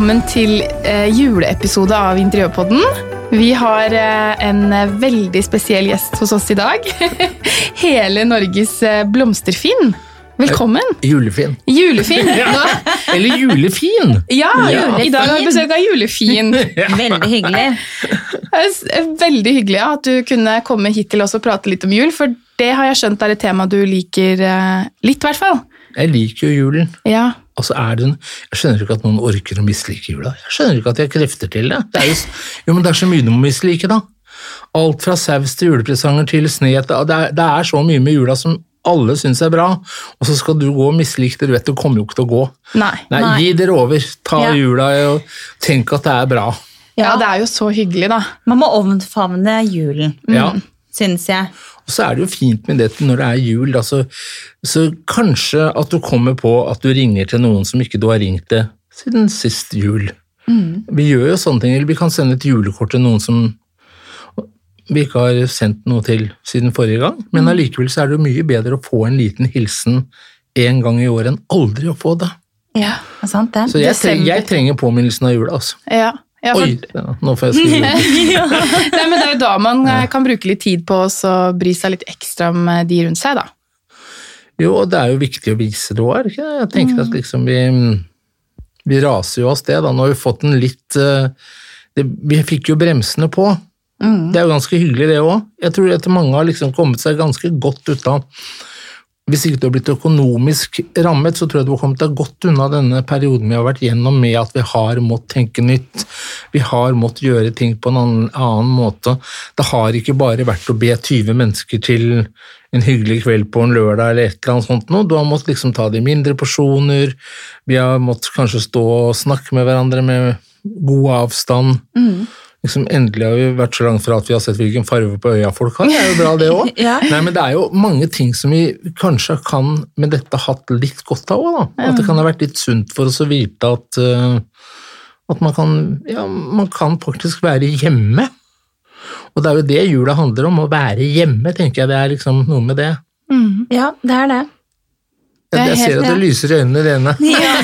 Velkommen til eh, juleepisode av Interiørpodden. Vi har eh, en eh, veldig spesiell gjest hos oss i dag. Hele Norges eh, blomsterfinn. Velkommen. Julefin. Julefinn. Ja. Eller julefin! ja, Ja. i dag har vi besøk av Julefin. Veldig hyggelig. Er Veldig hyggelig ja, at du kunne komme hit til oss og prate litt om jul, for det har jeg skjønt er et tema du liker eh, litt, i hvert fall. Jeg liker jo julen. Ja. Og så er det en, Jeg skjønner ikke at noen orker å mislike jula. Jeg skjønner ikke at de har krefter til det. det er jo, jo, men det er så mye du må mislike, da. Alt fra saus til julepresanger til sne. Det er, det er så mye med jula som alle syns er bra, og så skal du gå og mislike det. Du vet, det kommer jo ikke til å gå. Nei. Nei, Nei. Gi dere over. Ta Ja. jula og tenk at det er bra. Ja, det er jo så hyggelig, da. Man må omfavne julen, Ja. Syns jeg. Og så er det jo fint med dette når det er jul, da, så, så kanskje at du kommer på at du ringer til noen som ikke du har ringt til siden sist jul. Vi gjør jo sånne ting, eller vi kan sende et julekort til noen som vi ikke har sendt noe til siden forrige gang, men allikevel så er det jo mye bedre å få en liten hilsen en gang i året enn aldri å få det. Ja, sant det. Så jeg, treng, jeg trenger påminnelsen av jula, altså. Ja. Ja, for, Oi, ja, nå får jeg skrive. Nei, men det er jo da man eh, kan bruke litt tid på og bry seg litt ekstra om eh, de rundt seg, da. Jo, og det er jo viktig å vise det òg, er det ikke det? Jeg tenker at liksom vi, vi raser jo av sted, da. Nå har vi fått en litt eh, det, Vi fikk jo bremsene på. Det er jo ganske hyggelig, det òg. Jeg tror at mange har liksom kommet seg ganske godt ut av Hvis ikke du har blitt økonomisk rammet, så tror jeg du har kommet deg godt unna denne perioden vi har vært gjennom med at vi har måttet tenke nytt. Vi har måttet gjøre ting på en annen, annen måte. Det har ikke bare vært å be 20 mennesker til en hyggelig kveld på en lørdag eller et eller annet sånt noe. Du har måttet liksom ta det i mindre porsjoner. Vi har måttet kanskje stå og snakke med hverandre med god avstand. Liksom Endelig har vi vært så langt fra at vi har sett hvilken farge på øya folk har. Det er jo bra, det òg. Ja. Nei, men det er jo mange ting som vi kanskje kan med dette hatt litt godt av òg. At det kan ha vært litt sunt for oss å vite at, uh, at man kan, ja, man kan faktisk være hjemme. Og det er jo det jula handler om, å være hjemme, tenker jeg. Det er liksom noe med det. Ja, det er det. Det er Jeg, ser at det lyser i øynene dine. Ja.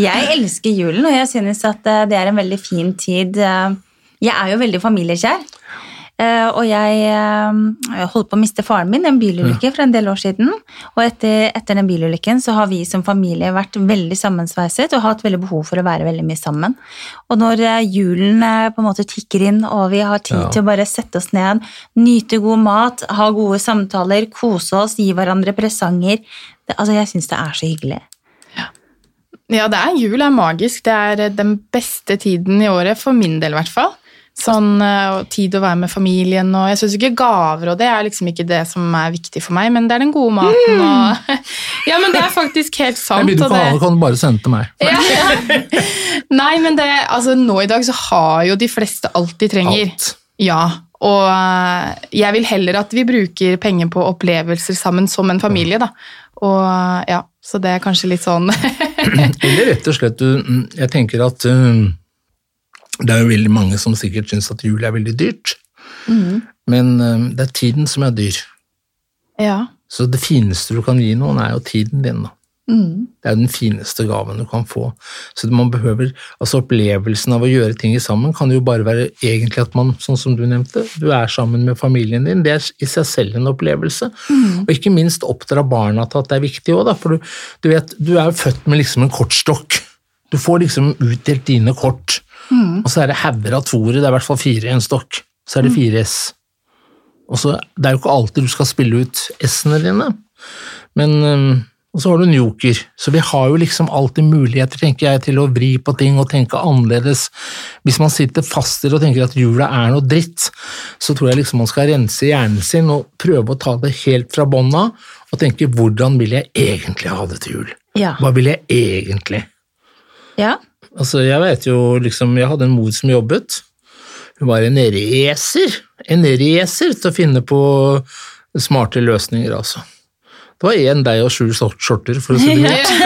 Jeg elsker julen, og jeg synes at eh, det er en veldig fin tid. Eh, Jeg er jo veldig familiekjær. Eh, Og jeg eh, holdt på å miste faren min i en bilulykke for en del år siden. Og etter, etter den bilulykken så har vi som familie vært veldig sammensveiset og hatt veldig behov for å være veldig mye sammen. Og når eh, julen på en måte tikker inn, og vi har tid Ja. til å bare sette oss ned, nyte god mat, ha gode samtaler, kose oss, gi hverandre presanger det, Altså, jeg syns det er så hyggelig. Ja, det er jul er magisk. Det er den beste tiden i året, for min del i hvert fall. Sånn og tid å være med familien og Jeg syns ikke gaver og det er liksom ikke det som er viktig for meg, men det er den gode maten og Ja, men det er faktisk helt sant. Jeg begynner og havet, kan du bare sende til meg. Ja. Nei, men det, altså, nå i dag så har jo de fleste alt de trenger. Alt. Ja, og eh, jeg vil heller at vi bruker penger på opplevelser sammen som en familie, da. Og ja, så det er kanskje litt sånn Eller rett og slett, du, mm, jeg tenker at um, det er jo veldig mange som sikkert syns at jul er veldig dyrt, men um, det er tiden som er dyr. Ja. Så det fineste du kan gi noen, er jo tiden din. da. Det er den fineste gaven du kan få. Så man behøver, altså Opplevelsen av å gjøre ting sammen kan jo bare være egentlig at man, sånn som du nevnte, du er sammen med familien din. Det er i seg selv en opplevelse. Og ikke minst oppdra barna til at det er viktig òg, for du, du vet, du er jo født med liksom en kortstokk. Du får liksom utdelt dine kort, og så er det hauger av toere, det er i hvert fall fire i en stokk. Så er det fire S. Og så, Det er jo ikke alltid du skal spille ut S-ene dine, men øhm, og så har du en joker, så vi har jo liksom alltid muligheter tenker jeg, til å vri på ting og tenke annerledes. Hvis man sitter fast i det og tenker at jula er noe dritt, så tror jeg liksom man skal rense hjernen sin og prøve å ta det helt fra bånn av og tenke hvordan vil jeg egentlig ha det til jul? Ja. Hva vil jeg egentlig? Ja. Altså, jeg vet jo liksom, jeg hadde en mor som jobbet. Hun var en racer, en racer til å finne på smarte løsninger, altså. Det var én deg og sju skjorter, for å si det mildt.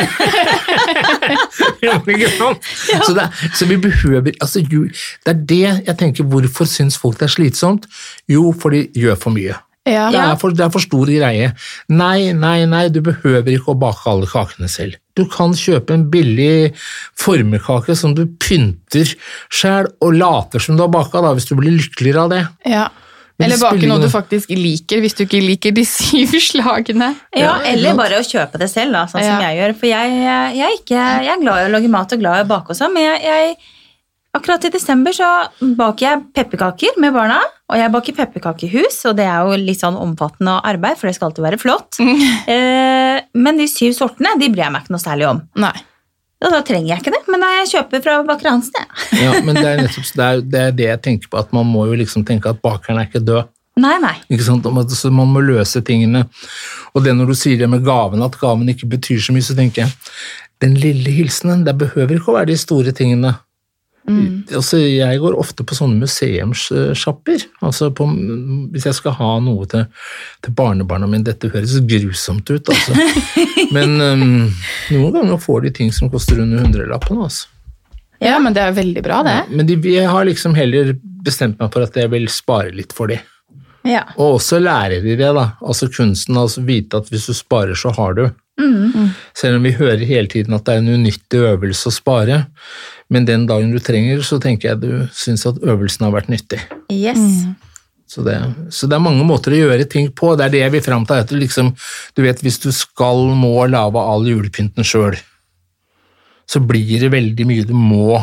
Så, det, så vi behøver altså, Det er det jeg tenker, hvorfor syns folk det er slitsomt? Jo, for de gjør for mye. Ja. Det er, for, det er for stor greie. Nei, nei, nei, du behøver ikke å bake alle kakene selv. Du kan kjøpe en billig formekake som du pynter sjæl, og later som du har baka, da, hvis du blir lykkeligere av det. Ja. Eller bake noe du faktisk liker, hvis du ikke liker de syv slagene. Ja, eller bare å kjøpe det selv, da, sånn Ja. som jeg gjør. For jeg, jeg, er ikke, jeg er glad i å lage mat og glad i å bake og sånn, men jeg, jeg Akkurat i desember så baker jeg pepperkaker med barna, og jeg baker pepperkakehus, og det er jo litt sånn omfattende arbeid, for det skal alltid være flott. Eh, men de syv sortene, de bryr jeg meg ikke noe særlig om. Nei. Og da trenger jeg ikke det, men jeg kjøper fra Baker Hansen, jeg. Ja, men det er nettopp det, er, det er det jeg tenker på, at man må jo liksom tenke at bakeren er ikke død. Nei, nei. Ikke sant? Så man må løse tingene. Og det når du sier det med gaven, at gaven ikke betyr så mye, så tenker jeg den lille hilsenen, det behøver ikke å være de store tingene. Altså, jeg går ofte på sånne museumssjapper. Altså på, hvis jeg skal ha noe til, til barnebarna mine Dette høres grusomt ut, altså. Men um, noen ganger får de ting som koster under hundrelappen. Altså. Ja, men det er veldig bra, det. Men de, jeg har liksom heller bestemt meg for at jeg vil spare litt for de. Ja. Og også lærer de det, da. Altså kunsten, altså vite at hvis du sparer, så har du. Selv om vi hører hele tiden at det er en unyttig øvelse å spare, men den dagen du trenger, så tenker jeg du syns at øvelsen har vært nyttig. Yes. Så det, så det er mange måter å gjøre ting på. Det er det jeg vil fram til. At du, liksom, du vet, hvis du skal må lage all julepynten sjøl, så blir det veldig mye du må.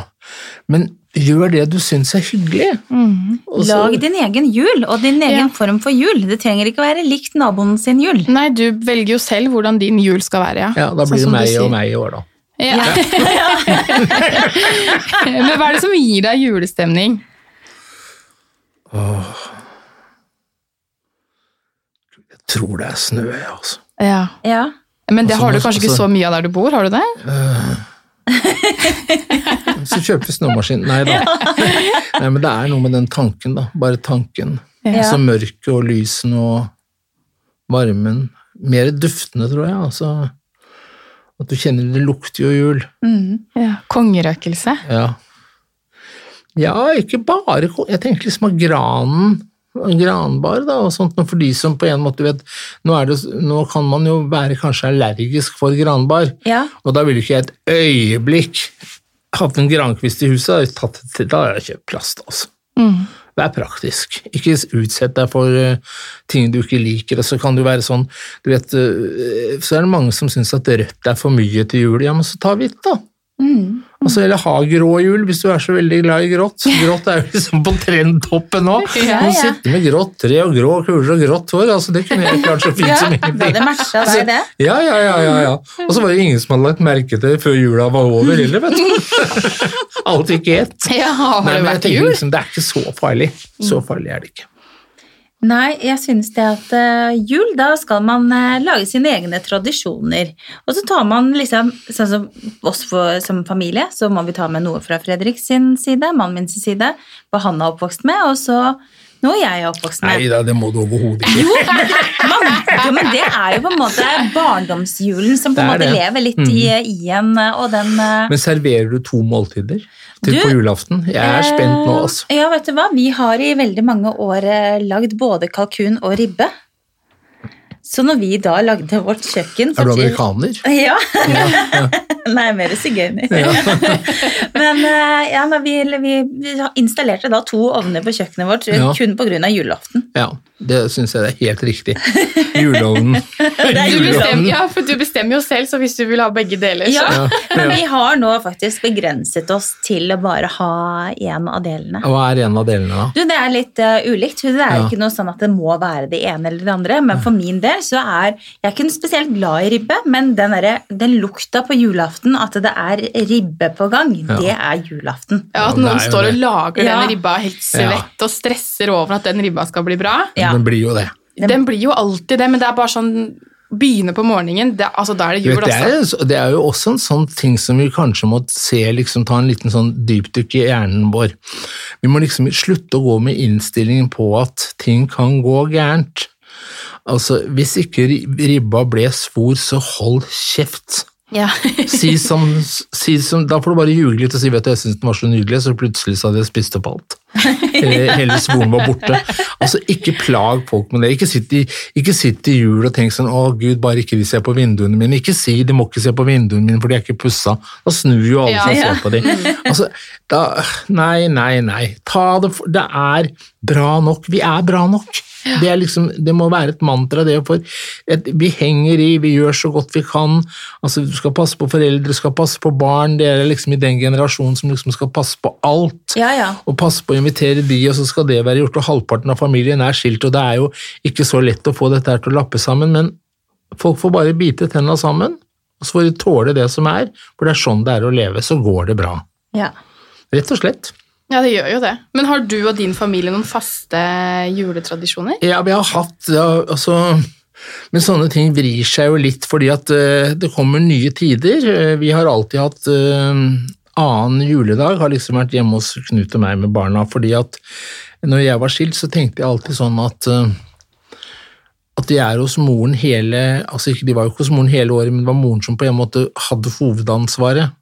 Men gjør det du syns er hyggelig. Mm. Lag din egen jul, og din egen Ja. form for jul. Det trenger ikke være likt naboen sin jul. Nei, du velger jo selv hvordan din jul skal være, ja. Ja, da Sånn blir det meg og meg i år, da. Ja. Men hva er det som gir deg julestemning? Jeg tror det er snø, jeg, altså. Ja. Ja. Men det Altså, har du kanskje kanskje ikke altså- så mye av der du bor, har du det? Så kjøper snømaskin. Nei da. Nei, men det er noe med den tanken, da. Bare tanken. Ja. Altså mørket og lysene og varmen. Mer duftende, tror jeg. Altså, at du kjenner det lukter jo jul. Mm. Ja. Kongerøkelse. Ja. ja, ikke bare Jeg tenker liksom at granen granbar da, og sånt, for de som på en måte vet nå, det, nå kan man jo være kanskje allergisk for granbar, Ja. og da ville ikke jeg et øyeblikk hatt en grankvist i huset, da hadde jeg kjøpt plast, altså. Mm. Vær praktisk. Ikke utsett deg for eh, ting du ikke liker. Og så kan det jo være sånn du vet, eh, Så er det mange som syns at rødt er for mye til jul. Ja, men så ta hvitt, da. Mm. Altså, eller ha grå jul, hvis du er så veldig glad i grått. Grått er jo liksom på trendtoppen nå. Ja, Hun ja. sitter med grått tre og grå kuler og grått hår. altså Det kunne jeg klart så fint som ingenting. det matcha deg, det. Ja, ja, ja, ja, ja. Og så var det ingen som hadde lagt merke til det før jula var over heller, vet du. Alt gikk i ett. Ja, har det vært jul? liksom, Det er ikke så farlig. Så farlig er det ikke. Nei, jeg synes det at eh, jul, da skal man eh, lage sine egne tradisjoner. Og så tar man liksom, sånn som oss for, som familie, så må vi ta med noe fra Fredrik sin side, mannen min sin side, hva han er oppvokst med, og så noe jeg er oppvokst med. Nei da, det må du overhodet ikke. Jo, man, jo, men det er jo på en måte barndomsjulen som på en måte det. Mhm. lever litt i, i en, og den eh, Men serverer du to måltider til Du, på julaften? Jeg er spent nå, altså. Eh, Ja, vet du hva? Vi har i veldig mange år eh, lagd både kalkun og ribbe. Så når vi da lagde vårt kjøkken Er du amerikaner? Ja. Nei, mer sigøyner. Men eh, ja, vi, vi, vi installerte da to ovner på kjøkkenet vårt kun pga. julaften. Ja, det syns jeg er helt riktig. Juleovnen. Du julaften. bestemmer, ja, for du bestemmer jo selv, så hvis du vil ha begge deler, så Ja, men vi har nå faktisk begrenset oss til å bare ha én av delene. Hva er en av delene, da? Du, Det er litt uh, ulikt. Det er Ja. ikke noe sånn at det må være det ene eller det andre. Men for min del så er Jeg er ikke spesielt glad i ribbe, men den, der, den lukta på julaften, at det er ribbe på gang, Ja. det er julaften. ja, at noen står og lager Ja. den ribba helt svett og stresser over at den ribba skal bli bra. Ja. Den blir jo det. Den blir jo alltid det, men det er bare sånn Begynne på morgenen, det, altså da er det jul, vet, det, altså. er, det er jo også en sånn ting som vi kanskje må se, liksom ta en liten sånn dypdykk i hjernen vår. Vi må liksom slutte å gå med innstillingen på at ting kan gå gærent. Altså, hvis ikke ribba ble svor, så hold kjeft. Ja. Si som, si som, da får du bare ljuge litt og si vet du, jeg syns den var så nydelig, så plutselig så hadde jeg spist opp alt. Hele svoren var borte. Altså, ikke plag folk med det. Ikke sitt i, ikke sitt i jul og tenk sånn 'Å, Gud, bare ikke de ser på vinduene mine'. Ikke si 'de må ikke se på vinduene mine, for de er ikke pussa'. Da snur jo alle Ja. som Ja. ser på dem. Altså, da, nei, nei, nei. Ta det for Det er bra nok. Vi er bra nok. Det, er liksom, det må være et mantra, det. For et, vi henger i, vi gjør så godt vi kan. Altså, du skal passe på foreldre, du skal passe på barn. Dere er liksom i den generasjonen som liksom skal passe på alt Ja, ja. og passe på å invitere de, og så skal det være gjort, og halvparten av familien er skilt, og det er jo ikke så lett å få dette her til å lappe sammen, men folk får bare bite tenna sammen, og så får de tåle det som er, for det er sånn det er å leve, så går det bra. ja. Rett og slett. Ja, det gjør jo det. Men har du og din familie noen faste juletradisjoner? Ja, vi har hatt, ja, altså... Men sånne ting vrir seg jo litt fordi at eh, det kommer nye tider. Eh, vi har alltid hatt eh, annen juledag, har liksom vært hjemme hos Knut og meg med barna, fordi at når jeg var skilt, så tenkte jeg alltid sånn at eh, at de er hos moren hele altså ikke, De var jo ikke hos moren hele året, men det var moren som på en måte hadde hovedansvaret.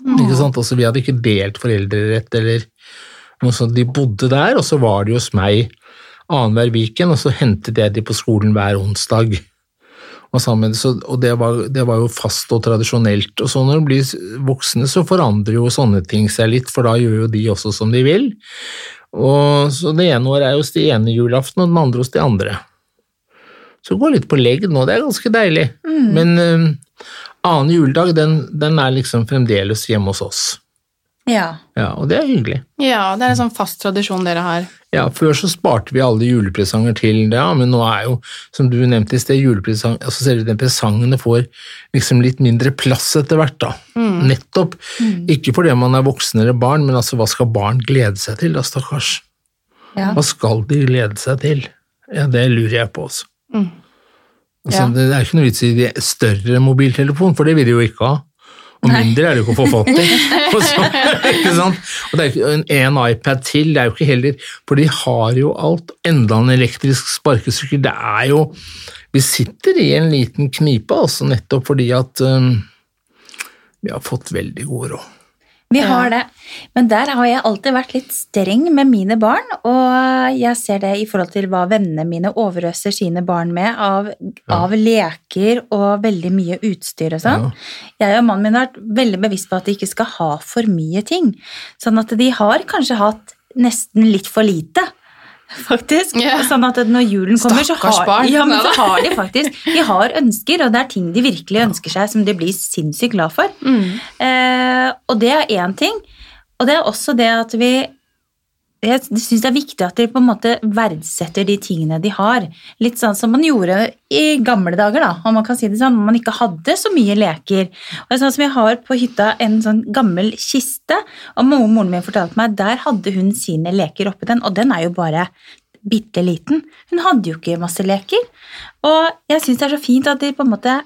Ikke sant? Altså, vi hadde ikke delt foreldrerett eller noe sånt. De bodde der, og så var de hos meg annenhver weekend, og så hentet jeg de på skolen hver onsdag. Sammen, så, og det, var, det var jo fast og tradisjonelt. Og så når de blir voksne, så forandrer jo sånne ting seg litt, for da gjør jo de også som de vil. Og så Det ene året er hos de ene julaften, og den andre hos de andre. Så går litt på legg nå, det er ganske deilig. Men um, annen juledag, den, den er liksom fremdeles hjemme hos oss. Ja. Ja, Og det er hyggelig. Ja, det er en sånn fast tradisjon dere har. Ja, Før så sparte vi alle julepresanger til det, ja, men nå er jo, som du nevnte i sted, julepresang, altså ser den presangene får liksom litt mindre plass etter hvert. da. Nettopp. Ikke fordi man er voksen eller barn, men altså hva skal barn glede seg til, da, stakkars? ja. Hva skal de glede seg til? Ja, Det lurer jeg på også. Altså, Ja. Det er ikke noe vits i større mobiltelefon, for det vil de jo ikke ha. Og mindre er det jo ikke å få fatt i. Og så- ikke sant? Og det er jo ikke en, en iPad til, det er jo ikke heller For de har jo alt. Enda en elektrisk sparkesykkel. Det er jo Vi sitter i en liten knipe, altså, nettopp fordi at um, vi har fått veldig god råd. Vi har det. Men der har jeg alltid vært litt streng med mine barn, og jeg ser det i forhold til hva vennene mine overøser sine barn med av, av leker og veldig mye utstyr og sånn. Jeg og mannen min har vært veldig bevisst på at de ikke skal ha for mye ting. Sånn at de har kanskje hatt nesten litt for lite. Faktisk. Yeah. Sånn at når julen kommer, så har, ja, så har de faktisk De har ønsker, og det er ting de virkelig ønsker seg som de blir sinnssykt glad for. Eh, og det er én ting. Og det er også det at vi jeg syns det er viktig at de på en måte verdsetter de tingene de har. Litt sånn som man gjorde i gamle dager, da, om man kan si det sånn, når man ikke hadde så mye leker. Og sånn som Jeg har på hytta en sånn gammel kiste, og moren min fortalte meg der hadde hun sine leker oppi den, og den er jo bare bitte liten. Hun hadde jo ikke masse leker. Og jeg syns det er så fint at de på en måte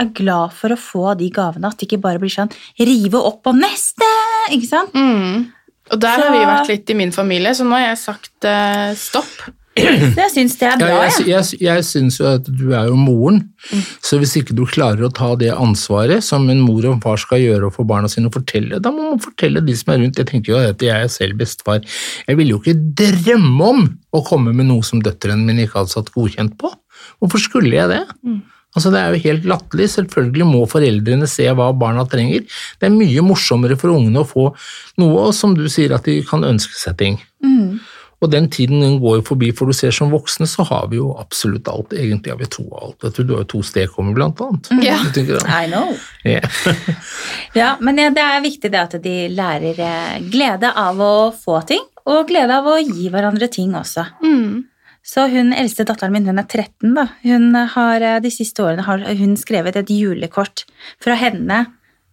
er glad for å få de gavene, at det ikke bare blir sånn rive opp og neste, ikke sant? Mm. Og der Så- har vi vært litt i min familie, så nå har jeg sagt uh, stopp. Så jeg syns det er bra, Ja, jeg, jeg. jeg, syns jo at du er jo moren, så hvis ikke du klarer å ta det ansvaret som en mor og en far skal gjøre for barna sine og fortelle, da må man fortelle de som er rundt. Jeg tenker jo at jeg er selv bestefar. Jeg ville jo ikke drømme om å komme med noe som døtrene mine ikke hadde satt godkjent på. Hvorfor skulle jeg det? Altså Det er jo helt latterlig. Selvfølgelig må foreldrene se hva barna trenger. Det er mye morsommere for ungene å få noe, og som du sier, at de kan ønske seg ting. Og den tiden den går forbi, for du ser som voksne så har vi jo absolutt alt. Egentlig har vi to alt. Vet du, du har jo to stekommer blant annet. Ja. Jeg tenker, I know. ja. Ja, men ja, det er viktig det at de lærer eh, glede av å få ting, og glede av å gi hverandre ting også. Mm. Så hun eldste datteren min, hun er 13, da. Hun har eh, de siste årene har hun skrevet et julekort fra henne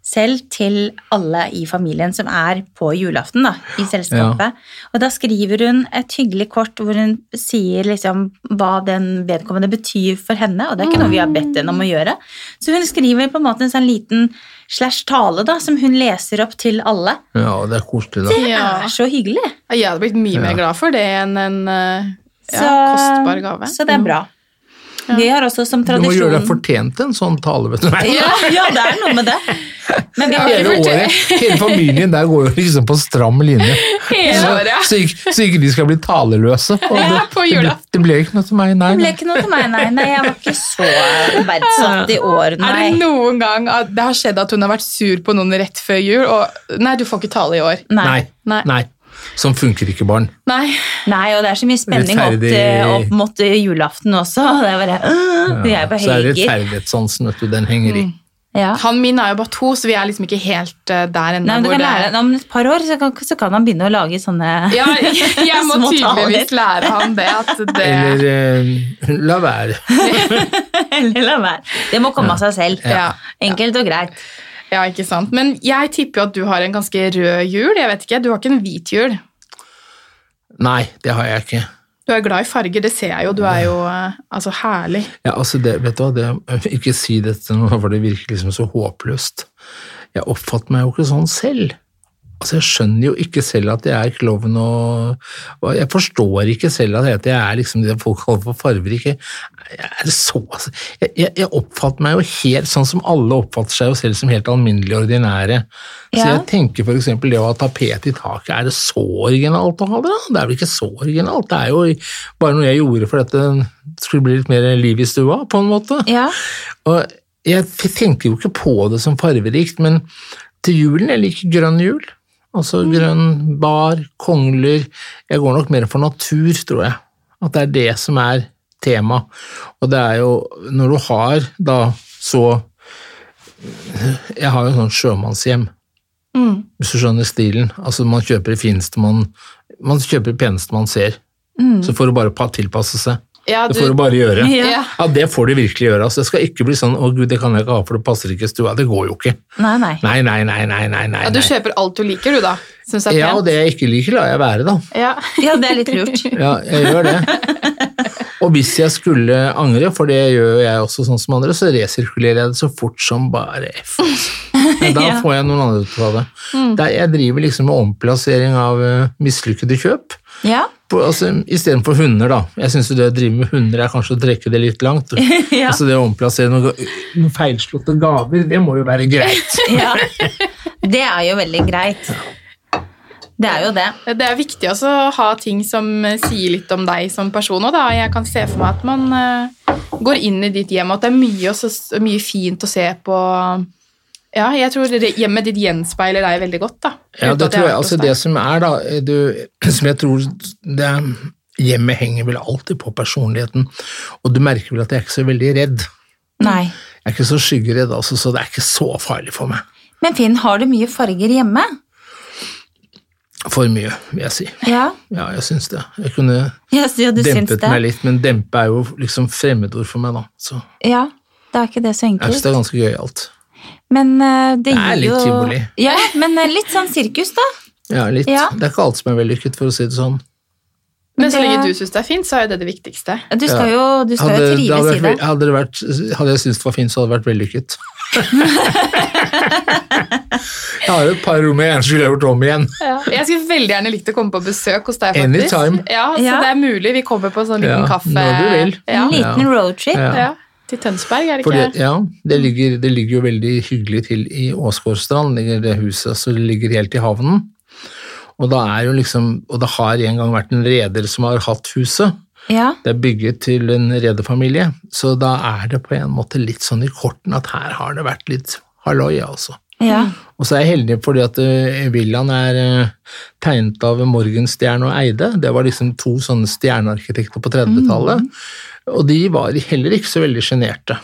selv til alle i familien som er på julaften da, i selskapet. Og da skriver hun et hyggelig kort hvor hun sier liksom hva den vedkommende betyr for henne, og det er ikke noe vi har bedt henne om å gjøre. Så hun skriver på en måte en sånn liten slash tale da, som hun leser opp til alle. ja, det er koselig, da. Det er så hyggelig. Ja, Jeg hadde blitt mye mer glad for det enn en ja, kostbar gave. Så det er bra. Vi har også som tradisjon Du må gjøre deg fortjent en sånn tale, vet du. Ja, ja, det er noe med det. Men vi har Hele året, hele familien der går jo liksom på stram linje. Hele Så, så, ikke, så ikke de skal bli taleløse. Og Ja, det, på det, ble, det ble ikke noe til meg, nei. Det ble ikke noe til meg, nei. nei jeg var ikke så verdsatt i år, nei. Er det noen gang at det har skjedd at hun har vært sur på noen rett før jul, og nei, du får ikke tale i år? Nei. Nei. Nei. Nei. Sånn funker ikke barn. Nei. Nei, og det er så mye spenning opp, til, Rettferdig. opp mot julaften også. Det er bare øh, Vi er på så er høygir. rettferdighetssansen, vet du, den henger i. Ja. Han min er jo bare to, så vi er liksom ikke helt eh, der ennå. Det- Om et par år så kan, så kan han begynne å lage sånne Ja, jeg må Små tydeligvis lære han det. At det Eller eh, la være. Eller la være. Det må komme av seg selv. Ja. Enkelt og greit. Ja, ikke sant. Men jeg tipper jo at du har en ganske rød jul. Jeg vet ikke, Du har ikke en hvit jul. Nei, det har jeg ikke. Du er glad i farger, det ser jeg jo. Du er jo eh, altså herlig. Ja, altså det, vet du hva, det, Ikke si dette nå, for det virker liksom så håpløst. Jeg oppfatter meg jo ikke sånn selv. Altså, Jeg skjønner jo ikke selv at jeg er klovn, og, og jeg forstår ikke selv at jeg er liksom det folk kaller for fargerik. Jeg, så, altså, jeg, jeg, oppfatter meg jo helt sånn som alle oppfatter seg jo selv som helt alminnelige og ordinære. Så Ja. jeg tenker eksempel det å ha tapet i taket, er det så originalt å ha det? da? Det er vel ikke så originalt? Det er jo bare noe jeg gjorde for at det skulle bli litt mer liv i stua, på en måte. Ja. Og jeg tenker jo ikke på det som farverikt, men til julen jeg liker grønn jul. Altså grønn bar, kongler Jeg går nok mer for natur, tror jeg. At det er det som er tema. Og det er jo Når du har da så Jeg har jo sånn sjømannshjem, Mm. hvis du skjønner stilen. Altså Man kjøper det fineste man Man kjøper det peneste man ser. Så får du bare tilpasse seg. Ja, Det får du bare gjøre. Ja. Ja. Det får du virkelig gjøre. Altså, det skal ikke bli sånn 'Å gud, det kan jeg ikke ha, for det passer ikke i stua'. Det går jo ikke. Nei, nei. Nei, nei, nei, nei, nei. nei. Ja, du kjøper alt du liker, du, da. Syns er Ja, og det jeg ikke liker, lar jeg være, da. Ja. Ja, det er litt lurt. Ja, jeg gjør det. Og hvis jeg skulle angre, for det gjør jeg også sånn som andre, så resirkulerer jeg det så fort som bare f. altså. Men da får jeg noen andre til å ta det. Der jeg driver liksom med omplassering av uh, mislykkede kjøp. Ja. På- Altså, Istedenfor hunder, da. Jeg syns det å drive med hunder er kanskje å trekke det litt langt. Ja. Altså Det å omplassere noen, noen feilslåtte gaver, det må jo være greit. ja. Det er jo veldig greit. Det er jo det. Det er viktig også å ha ting som eh, sier litt om deg som person òg, da. Jeg kan se for meg at man eh, går inn i ditt hjem, og at det er mye, også, mye fint å se på. Ja, jeg tror hjemmet ditt gjenspeiler deg veldig godt, da. Ja, det jeg tror jeg. Altså det som er, da du, Som jeg tror det er, Hjemmet henger vel alltid på personligheten, og du merker vel at jeg er ikke så veldig redd. Nei. Jeg er ikke så skyggeredd, altså, så det er ikke så farlig for meg. Men Finn, har du mye farger hjemme? For mye, vil jeg si. Ja. Ja, jeg syns det. Jeg kunne Ja, dempet meg litt, men dempe er jo liksom fremmedord for meg, da. Så Ja, det er ikke det så enkelt. jeg syns det er ganske gøyalt. Men uh, det, Det er litt jo tivoli. Ja, men uh, litt sånn sirkus, da. Ja, litt. Ja. Det er ikke alt som er vellykket, for å si det sånn. Men så lenge du syns det er fint, så er jo det det viktigste. Du skal jo, du skal Hadde, jo det trives i det. vært, hadde, det vært, hadde jeg syntes det var fint, så hadde det vært vellykket. jeg har jo et par rom jeg gjerne skulle gjort om igjen. Jeg skulle veldig gjerne likt å komme på besøk hos deg, faktisk. Anytime. Ja, så Ja. det er mulig. Vi kommer på en sånn liten Ja, kaffe. når du vil. Ja. En liten roadtrip. Ja. ja. Til Tønsberg, er det Fordi, ikke? ja, det ligger, det ligger jo veldig hyggelig til i Åsgårdstrand, det huset, så det ligger helt i havnen. Og, da er jo liksom, og det har en gang vært en reder som har hatt huset. Ja. Det er bygget til en rederfamilie, så da er det på en måte litt sånn i korten at her har det vært litt halloi, altså. ja. Og så er jeg heldig fordi at eh, villaen er eh, tegnet av Morgenstjerne og Eide. Det var liksom to sånne stjernearkitekter på 30-tallet. Og de var heller ikke så veldig sjenerte.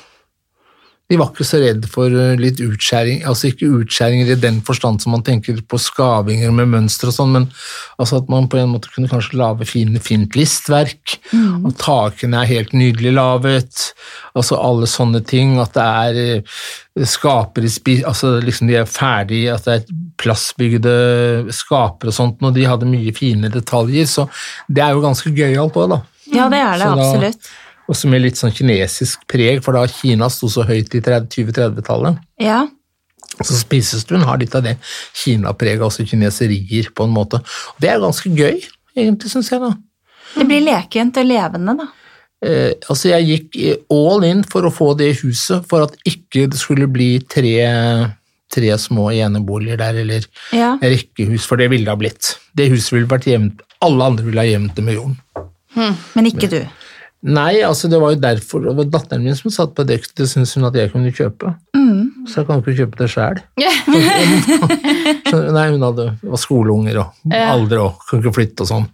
De var ikke så redd for eh, litt utskjæring, altså ikke utskjæringer i den forstand som man tenker på skavinger med mønster og sånn, men altså at man på en måte kunne kanskje lage fine, fint listverk, og takene er helt nydelig laget, altså alle sånne ting, at det er skapere skaper altså liksom de er ferdige, at det er plassbygde skaper og sånt, og de hadde mye fine detaljer, så det er jo ganske gøyalt også da. ja, det er det da- absolutt. Også med litt sånn kinesisk preg, for da Kina sto så høyt i 30 2030-tallet. Ja. Så spisestuen har litt av det Kina-preget, altså kineserier, på en måte. Og det er ganske gøy, egentlig, syns jeg. da. Det blir lekent og levende, da. eh, Altså, jeg gikk all in for å få det huset, for at ikke det skulle bli tre, tre små eneboliger der, eller Ja. rekkehus, for det ville det ha blitt. Det huset ville vært jevnt Alle andre ville ha jevnt det med jorden. Men ikke du. Nei, altså det var jo derfor det var datteren min som satt på dekk, det syntes hun at jeg kunne kjøpe. Så jeg kan jo ikke kjøpe det sjøl. Nei, hun hadde, var skoleunger og alder og kunne ikke flytte og sånn.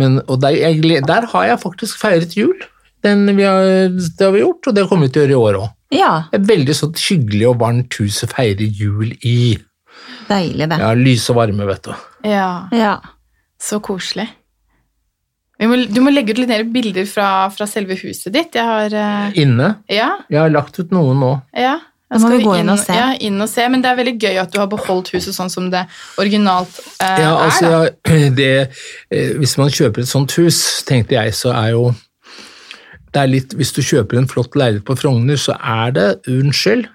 Men, og der, jeg, der har jeg faktisk feiret jul. Den vi har, det har vi gjort, og det kommer vi til å gjøre i år òg. Ja, Et veldig sånn hyggelig og varmt hus å feire jul i. deilig det. Ja, Lys og varme, vet du. Ja, Ja. så koselig. Vi må, du må legge ut litt mer bilder fra, fra selve huset ditt. Jeg har uh, Inne. Ja, Jeg har lagt ut noen nå. ja. Da må vi gå inn og se. Ja, inn og se. Men det er veldig gøy at du har beholdt huset sånn som det originalt eh, Ja, er. altså, da. ja, det, eh, hvis man kjøper et sånt hus, tenkte jeg, så er jo det er litt, Hvis du kjøper en flott leilighet på Frogner, så er det Unnskyld.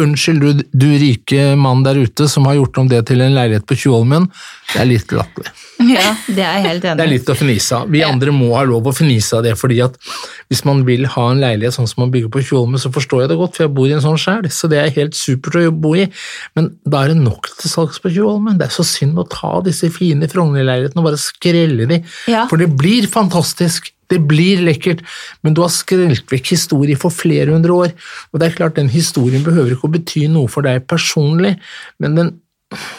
Unnskyld, du, du rike mann der ute som har gjort om det til en leilighet på Tjuvholmen. Det er litt latterlig. ja, det er jeg helt Det er litt å fnise av. Vi andre må ha lov å fnise av det, fordi at hvis man vil ha en leilighet sånn som man bygger på Tjuvholmen, så forstår jeg det godt, for jeg bor i en sånn sjæl, så det er helt supert å bo i. Men da er det nok til salgs på Tjuvholmen. Det er så synd å ta disse fine Frogner-leilighetene og bare skrelle de, Ja. for det blir fantastisk. Det blir lekkert, men du har skrelt vekk historie for flere hundre år. Og det er klart, den historien behøver ikke å bety noe for deg personlig, men den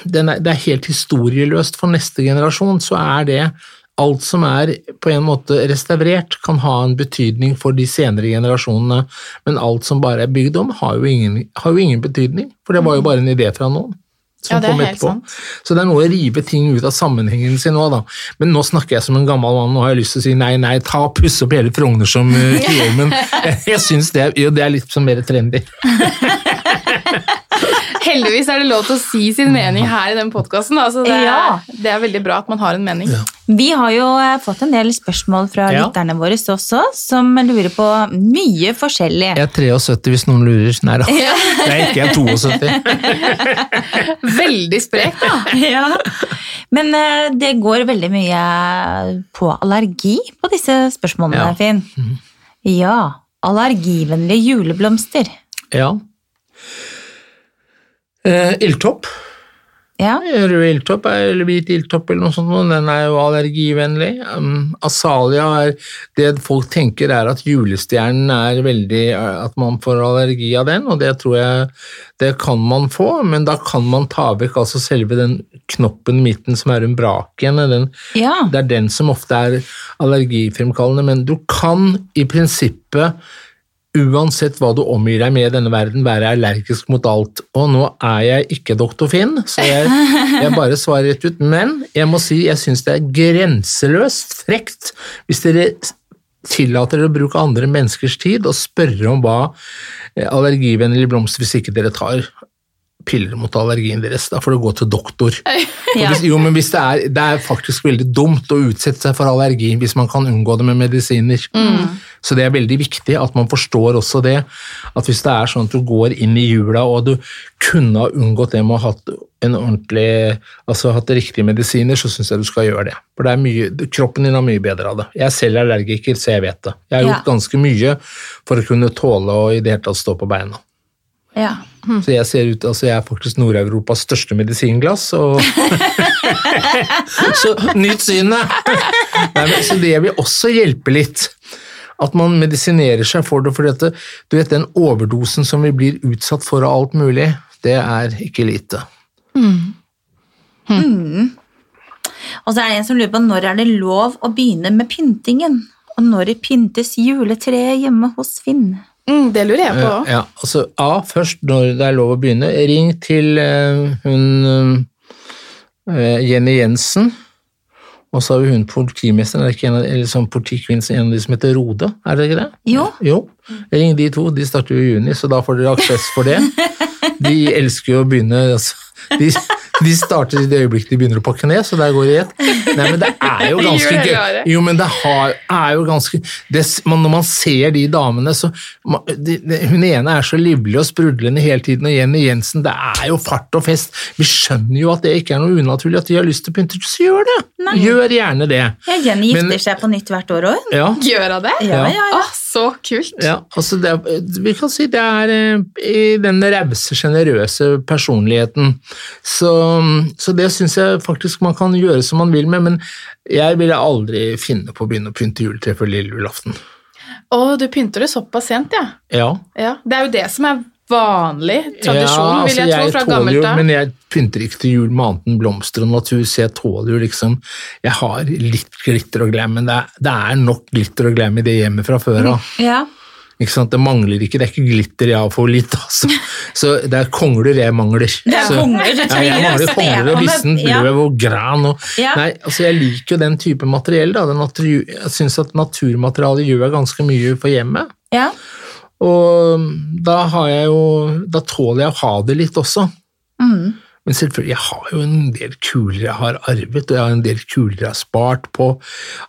den er, det er helt historieløst for neste generasjon, så er det alt som er på en måte restaurert, kan ha en betydning for de senere generasjonene, men alt som bare er bygd om, har jo ingen, har jo ingen betydning, for det var jo bare en idé fra noen. Som Ja, kom etterpå. sant. Så det er noe å rive ting ut av sammenhengen sin òg, da. Men nå snakker jeg som en gammel mann, nå har jeg lyst til å si nei, nei, ta og pusse opp hele Frogner som uh, men jeg, jeg syns det, det er litt sånn mer trendy. Heldigvis er det lov til å si sin mening her i den podkasten. Altså det, er- Ja. det er veldig bra at man har en mening. Ja. Vi har jo eh, fått en del spørsmål fra Ja. lytterne våre også, som lurer på mye forskjellig. Jeg er 73 hvis noen lurer. Nei da, det er ikke jeg er 72. Veldig sprekt, da. Ja. Men eh, det går veldig mye på allergi på disse spørsmålene, Ja. Finn. Ja. Allergivennlige juleblomster. Ja. Eh, ildtopp. Ja. Rød ildtopp er- eller hvit ildtopp eller noe sånt, den er jo allergivennlig. Um, Asalia er Det folk tenker er at julestjernen er veldig At man får allergi av den, og det tror jeg det kan man få, men da kan man ta vekk altså selve den knoppen midten som er umbraken. Den, ja. det er den som ofte er allergifremkallende, men du kan i prinsippet uansett hva du omgir deg med i denne verden, være allergisk mot alt. Og nå er jeg ikke doktor Finn, så jeg, jeg bare svarer rett ut. Men jeg må si jeg syns det er grenseløst frekt hvis dere tillater dere å bruke andre menneskers tid og spørre om hva allergivennlig allergivennlige blomster hvis ikke dere tar piller mot allergien deres. Da får du gå til doktor. Ja. Hvis, jo, men hvis det, er, det er faktisk veldig dumt å utsette seg for allergi hvis man kan unngå det med medisiner. Så det er veldig viktig at man forstår også det, at hvis det er sånn at du går inn i jula og du kunne ha unngått det med å ha hatt en ordentlig, altså hatt riktige medisiner, så syns jeg du skal gjøre det. For det er mye, kroppen din har mye bedre av det. Jeg er selv allergiker, så jeg vet det. Jeg har Ja. gjort ganske mye for å kunne tåle å i det hele tatt stå på beina. ja. Så jeg ser ut, altså jeg er faktisk Nord-Europas største medisinglass, og Så nytt synet! Nei, men, så det vil også hjelpe litt. At man medisinerer seg for det, for dette, du vet den overdosen som vi blir utsatt for av alt mulig, det er ikke lite. Og så er det en som lurer på når er det lov å begynne med pyntingen? Og når pyntes juletreet hjemme hos Finn? Mm, det lurer jeg på òg. Ja, altså A, først når det er lov å begynne. Ring til uh, hun uh, Jenny Jensen. Og så har vi hun politimesteren, er det ikke en av, eller sånn politikvinnen, en av de som heter Rode, er det ikke det? Jo. Jo. Ring de to, de starter jo i juni, så da får dere aksess for det. De elsker jo å begynne altså, de, De starter i det øyeblikket de begynner å pakke ned, så der går det i ett. Nei, men det er jo ganske gøy. Jo, men det har, er jo ganske det, man, Når man ser de damene, så man, de, de, Hun ene er så livlig og sprudlende hele tiden, og Jenny Jensen, det er jo fart og fest. Vi skjønner jo at det ikke er noe unaturlig at de har lyst til å pynte, så gjør det! Gjør gjerne det. Ja, Jenny gifter Men- seg på nytt hvert år òg. Ja. Gjør hun det? Ja, ja, ja. Åh, så kult. Ja, altså det, vi kan si det er eh, i den rause, sjenerøse personligheten. Så, så det syns jeg faktisk man kan gjøre som man vil med, men jeg ville aldri finne på å begynne å pynte juletre før lille julaften. Å, du pynter det såpass sent, ja. Ja, ja. Det er jo det som er vanlig tradisjon, ja, vil jeg, altså, tro, fra tåler gammelt av. Men jeg pynter ikke til jul med annet enn blomster og natur, så jeg tåler jo liksom Jeg har litt glitter og glam, men det er, det er nok glitter og glam i det hjemmet fra før av. Ja. Ikke sant? Det mangler ikke, det er ikke glitter jeg har for litt, altså. Så det er kongler jeg mangler. Det er så, kongler, ja, jeg mangler kongler og med- vissen, løv og gran og Ja. Nei, altså jeg liker jo den type materiell, da. Den natur, jeg syns at naturmaterialet gjør ganske mye for hjemmet. ja. Og da har jeg jo Da tåler jeg å ha det litt også. Mm. Men selvfølgelig, jeg har jo en del kuler jeg har arvet, og jeg har en del kuler jeg har spart på.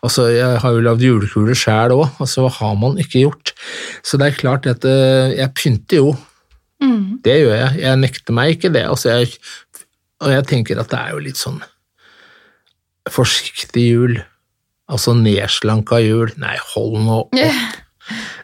Altså, Jeg har jo lagd julekuler sjæl òg, altså hva har man ikke gjort? Så det er klart at eh, jeg pynter jo. Mm. Det gjør jeg. Jeg nekter meg ikke det. Altså, jeg, og jeg tenker at det er jo litt sånn forsiktig jul. Altså nedslanka jul. Nei, hold nå opp.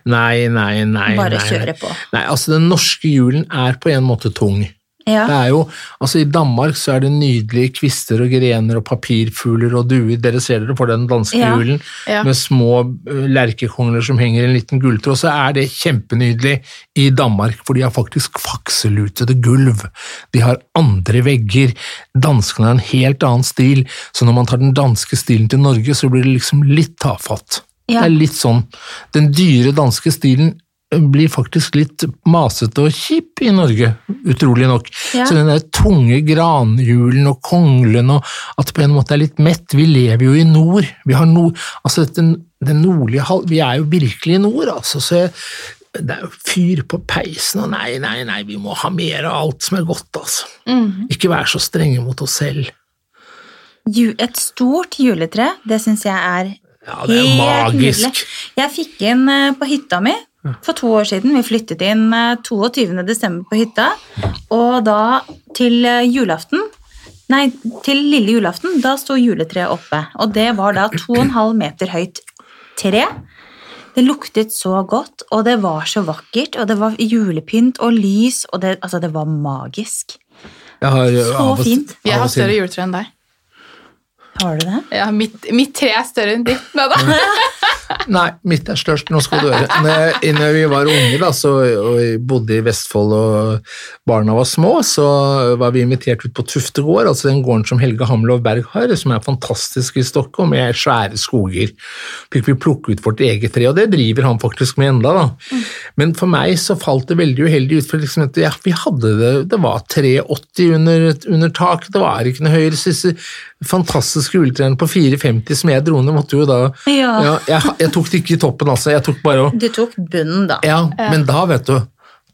Nei, nei, nei. Bare nei, kjøre på. Nei, altså Den norske julen er på en måte tung. Ja. Det er jo, altså I Danmark så er det nydelige kvister og grener og papirfugler og duer. Dere ser dere for den danske Ja, julen ja. med små uh, lerkekongler som henger i en liten gulltråd. Så er det kjempenydelig i Danmark, for de har faktisk fakselutede gulv. De har andre vegger. Danskene har en helt annen stil, så når man tar den danske stilen til Norge, så blir det liksom litt tafatt. Ja. Det er litt sånn. Den dyre danske stilen blir faktisk litt masete og kjip i Norge, utrolig nok. Ja. Så den der tunge granhjulen og konglen og at det på en måte er litt mett. Vi lever jo i nord. Vi har nord, altså den, den nordlige halv... Vi er jo virkelig i nord, altså. Så jeg, det er jo fyr på peisen, og nei, nei, nei, vi må ha mer av alt som er godt, altså. Ikke være så strenge mot oss selv. Et stort juletre, det syns jeg er Ja, det er helt magisk. nydelig. Jeg fikk inn eh, på hytta mi for to år siden. Vi flyttet inn eh, 22. desember på hytta, og da til eh, julaften Nei, til lille julaften, da sto juletreet oppe. Og det var da 2,5 meter høyt tre. Det luktet så godt, og det var så vakkert, og det var julepynt og lys, og det, altså, det var magisk. Jeg har, Så av og fint. Jeg har større juletre enn deg. Har du det? Ja, mitt, mitt tre er større enn ditt. Nei da. Nei, mitt er størst, nå skal du høre. Når, når vi var unge da, så, og bodde i Vestfold og barna var små, så var vi invitert ut på Tufte gård, altså den gården som Helge Hamlov Berg har, som er fantastisk i Stockholm, med svære skoger. Fikk vi plukke ut vårt eget tre, og det driver han faktisk med enda. da. Men for meg så falt det veldig uheldig ut, for liksom, ja, vi hadde det, det var 380 under, under taket, det var ikke noe høyere, så disse fantastiske juletrærne på 450 som jeg dro ned, måtte jo da Ja. jeg, jeg tok det ikke i toppen, altså. Jeg tok bare å Du tok bunnen, da. Ja, men da, vet du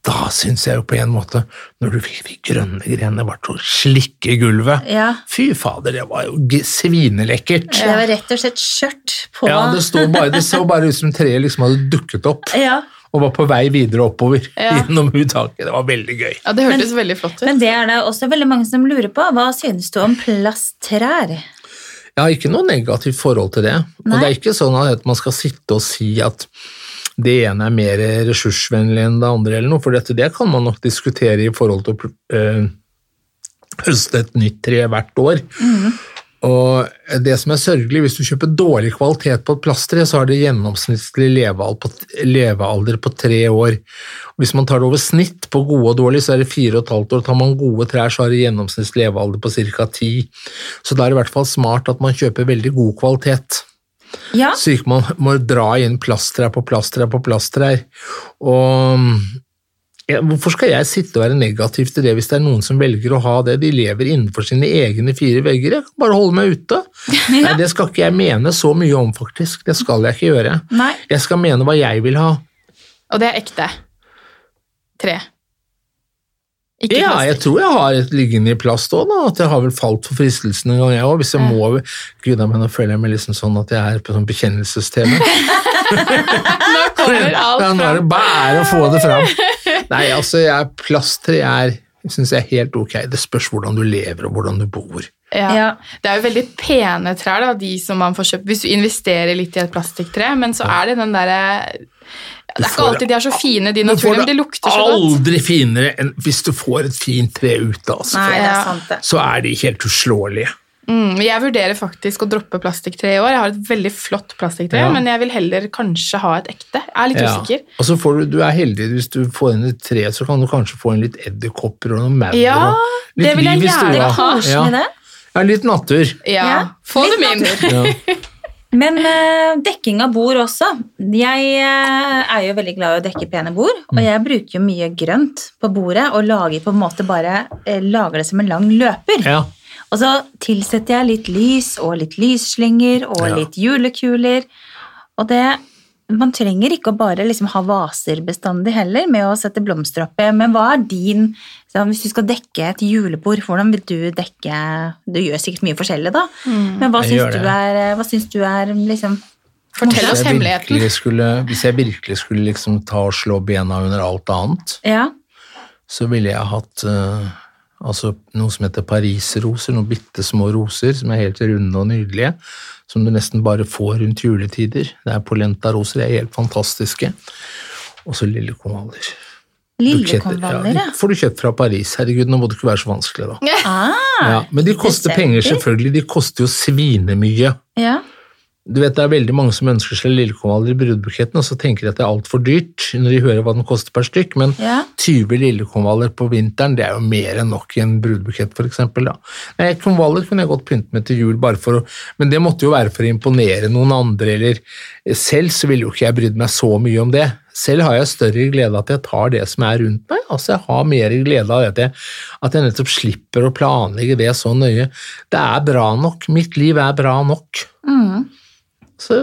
Da syns jeg jo på en måte, når du fikk de grønne grenene var til å slikke gulvet Ja. Fy fader, det var jo svinelekkert. Det var rett og slett skjørt på Ja, det, stod bare, det så bare ut som treet liksom hadde dukket opp Ja, og var på vei videre oppover Ja. gjennom uttaket. Det var veldig gøy. Ja, Det hørtes veldig flott ut. Men det er det også veldig mange som lurer på. Hva synes du om plasttrær? Jeg har ikke noe negativt forhold til det. Og det er ikke sånn at man skal sitte og si at det ene er mer ressursvennlig enn det andre, eller noe, for dette, det kan man nok diskutere i forhold til å øh, høste et nytt tre hvert år. Og det som er sørgelig, hvis du kjøper dårlig kvalitet på et plasttre, så har det gjennomsnittlig levealder på, tre år. Hvis man tar det over snitt på gode og dårlige, så er det fire og et halvt år. Tar man gode trær, så har det gjennomsnittlig levealder på ca. ti. Så da er det i hvert fall smart at man kjøper veldig god kvalitet. Ja, Så ikke man må dra inn plasttrær på plasttrær på plasttrær. Og hvorfor skal jeg sitte og være negativ til det hvis det er noen som velger å ha det? De lever innenfor sine egne fire vegger. Jeg kan bare holde meg ute. Nei, Det skal ikke jeg mene så mye om, faktisk. Det skal jeg ikke gjøre. Nei. Jeg skal mene hva jeg vil ha. Og det er ekte. Tre. Ikke Ja, plastikk. jeg tror jeg har et liggende i plast òg, da. At jeg har vel falt for fristelsen en gang, jeg òg. Hvis jeg må Gud a meg, nå føler jeg meg liksom sånn at jeg er på sånn bekjennelses-TV. Nå kommer alt Ja, nå er det bare å få det fram. Nei, altså, jeg, plasttre er syns jeg er helt ok. Det spørs hvordan du lever og hvordan du bor. Ja. Ja. Det er jo veldig pene trær, da, de som man får kjøpt hvis du investerer litt i et plastikktre, men så er det den derre Det er ikke alltid de er så fine, de Du får naturlige, men de lukter så godt. aldri finere enn hvis du får et fint tre ute, altså. Nei, det er Ja. sant, det. Så er de helt uslåelige. Mm, jeg vurderer faktisk å droppe plastikktre i år. Jeg har et veldig flott plastikktre, Ja. men jeg vil heller kanskje ha et ekte. Jeg er litt Ja. usikker. Og så får du, du er heldig hvis du får inn et tre, så kan du kanskje få inn litt edderkopper og noen maur. Ja, litt det vil jeg gjerne er ha. Ja. det. Ja, litt natur. Ja, Ja, Få litt dem inn. Ja. Men uh, dekking av bord også. Jeg uh, er jo veldig glad i å dekke pene bord, og jeg bruker jo mye grønt på bordet og lager på en måte bare uh, lager det som en lang løper. ja. Og så tilsetter jeg litt lys og litt lysslynger og Ja. litt julekuler. Og det Man trenger ikke å bare liksom ha vaser bestandig heller med å sette blomster oppi, men hva er din Hvis du skal dekke et julebord, hvordan vil du dekke Du gjør sikkert mye forskjellig, da, men hva syns du er, hva syns du er liksom Fortell oss hemmeligheten. Skulle, hvis jeg virkelig skulle liksom ta og slå bena under alt annet, Ja. så ville jeg hatt eh, altså noe som heter parisroser, noen bitte små roser som er helt runde og nydelige, som du nesten bare får rundt juletider. Det er polenta-roser, de er helt fantastiske. Og så lillekonvaller. Lillekonvaller, ja. får du kjøpt fra Paris. Herregud, nå må det ikke være så vanskelig, da. Ah, Ja, men de koster penger, selvfølgelig. De koster jo svinemye. ja. Du vet, Det er veldig mange som ønsker seg lillekonvaller i brudebuketten, og så tenker de at det er altfor dyrt når de hører hva den koster per stykk, men Ja. 20 lillekonvaller på vinteren, det er jo mer enn nok i en brudebukett. Nei, konvaller kunne jeg godt pynte med til jul, bare for å, men det måtte jo være for å imponere noen andre, eller selv så ville jo ikke jeg brydd meg så mye om det. Selv har jeg større glede av at jeg tar det som er rundt meg. Altså, jeg har mer glede av at jeg, at jeg nettopp slipper å planlegge det så nøye. Det er bra nok. Mitt liv er bra nok. Mm. Så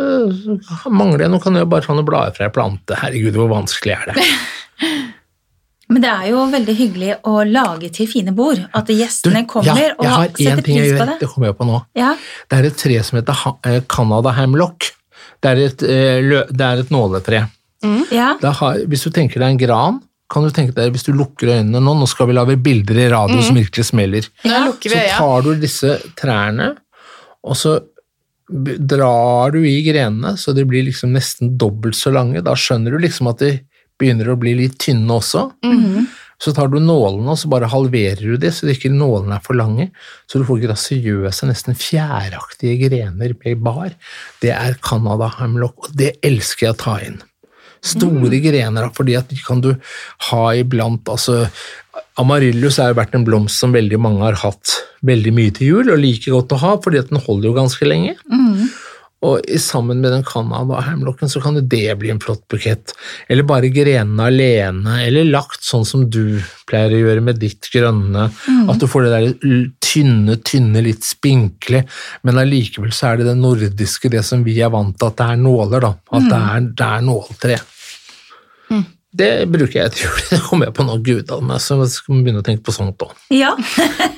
mangler jeg noe, kan jeg bare ta noen blader fra ei plante. Herregud, hvor vanskelig er det? Men det er jo veldig hyggelig å lage til fine bord. At gjestene kommer ja, og jeg har én setter ting jeg pris på gjør. det. Det kommer jeg på nå. Ja. Det er et tre som heter eh, Canada Hamlock. Det er et, eh, det er et nåletre. Ja. Det har, hvis du tenker deg en gran, kan du tenke deg, hvis du lukker øynene nå, nå skal vi lage bilder i radio som virkelig smeller, Nå så tar du disse trærne, og så drar du i grenene, så de blir liksom nesten dobbelt så lange. Da skjønner du liksom at de begynner å bli litt tynne også. Mhm. Så tar du nålene og så bare halverer du det, så de ikke nålene er for lange. Så du får grasiøse, nesten fjæraktige grener med bar. Det er Canada Hamlock, og det elsker jeg å ta inn. Store grener, fordi at de kan du ha iblant altså, Amaryllis har jo vært en blomst som veldig mange har hatt veldig mye til jul, og like godt å ha, fordi at den holder jo ganske lenge. Og sammen med den Canada Hamlocken så kan jo det bli en flott bukett. Eller bare grenene alene, eller lagt sånn som du pleier å gjøre med ditt grønne. At du får det der tynne, tynne, litt spinkle, men allikevel så er det det nordiske, det som vi er vant til at det er nåler, da. At det er, det er nåltre. Det bruker jeg til jul. Det kommer jeg på nå, gud av meg, så jeg skal begynne å tenke på sånt òg. ja.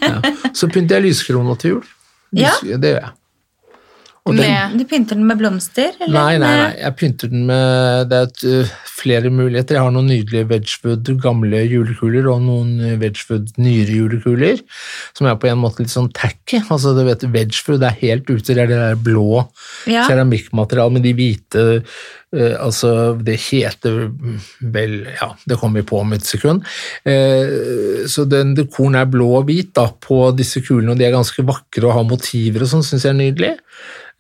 Ja. Så pynter jeg lyskrona til jul. Ja. Det gjør jeg. Den- Med Du pynter den med blomster? Eller? Nei, nei, nei. Jeg pynter den med Det er et, øh, flere muligheter. Jeg har noen nydelige Wedgwood gamle julekuler og noen øh, Wedgwood nyere julekuler, som er på en måte litt sånn tacky. Altså, du vet, Wedgwood er helt ute, det er det der blå Ja. keramikkmaterialet med de hvite øh, Altså, det heter vel Ja, det kommer vi på om et sekund. Uh, så den dekoren er blå og hvit da, på disse kulene, og de er ganske vakre og har motiver og sånn, syns jeg er nydelig.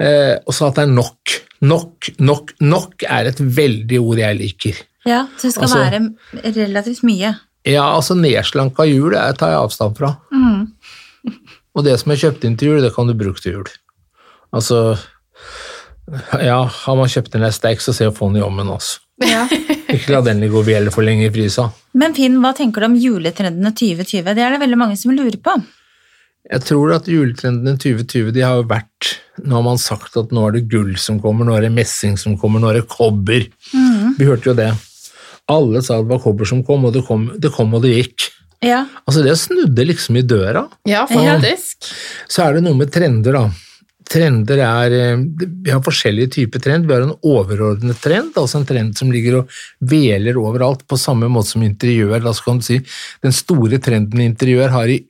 Uh, og så at det er nok. Nok, nok, nok er et veldig ord jeg liker. ja, så det skal Altså- være relativt mye. Ja, altså nedslanka jul det tar jeg avstand fra. Mm. Og det som er kjøpt inn til jul, det kan du bruke til jul. Altså Ja, har man kjøpt inn ei steik, så ser få den i ommen, altså. Ja. Ikke la den ligge og hvile for lenge i frysa. Men Finn, hva tenker du om juletrendene 2020? Det er det veldig mange som lurer på. Jeg tror at juletrendene 2020 de har jo vært Nå har man sagt at nå er det gull som kommer, nå er det messing som kommer, nå er det kobber. Vi hørte jo det. Alle sa det var kobber som kom, og det kom, det kom og det gikk. Ja. Altså det snudde liksom i døra. Ja, faktisk. Så er det noe med trender, da. Trender er eh, Vi har forskjellige typer trend. Vi har en overordnet trend, altså en trend som ligger og veler overalt, på samme måte som interiør. La oss si, Den store trenden i interiør har i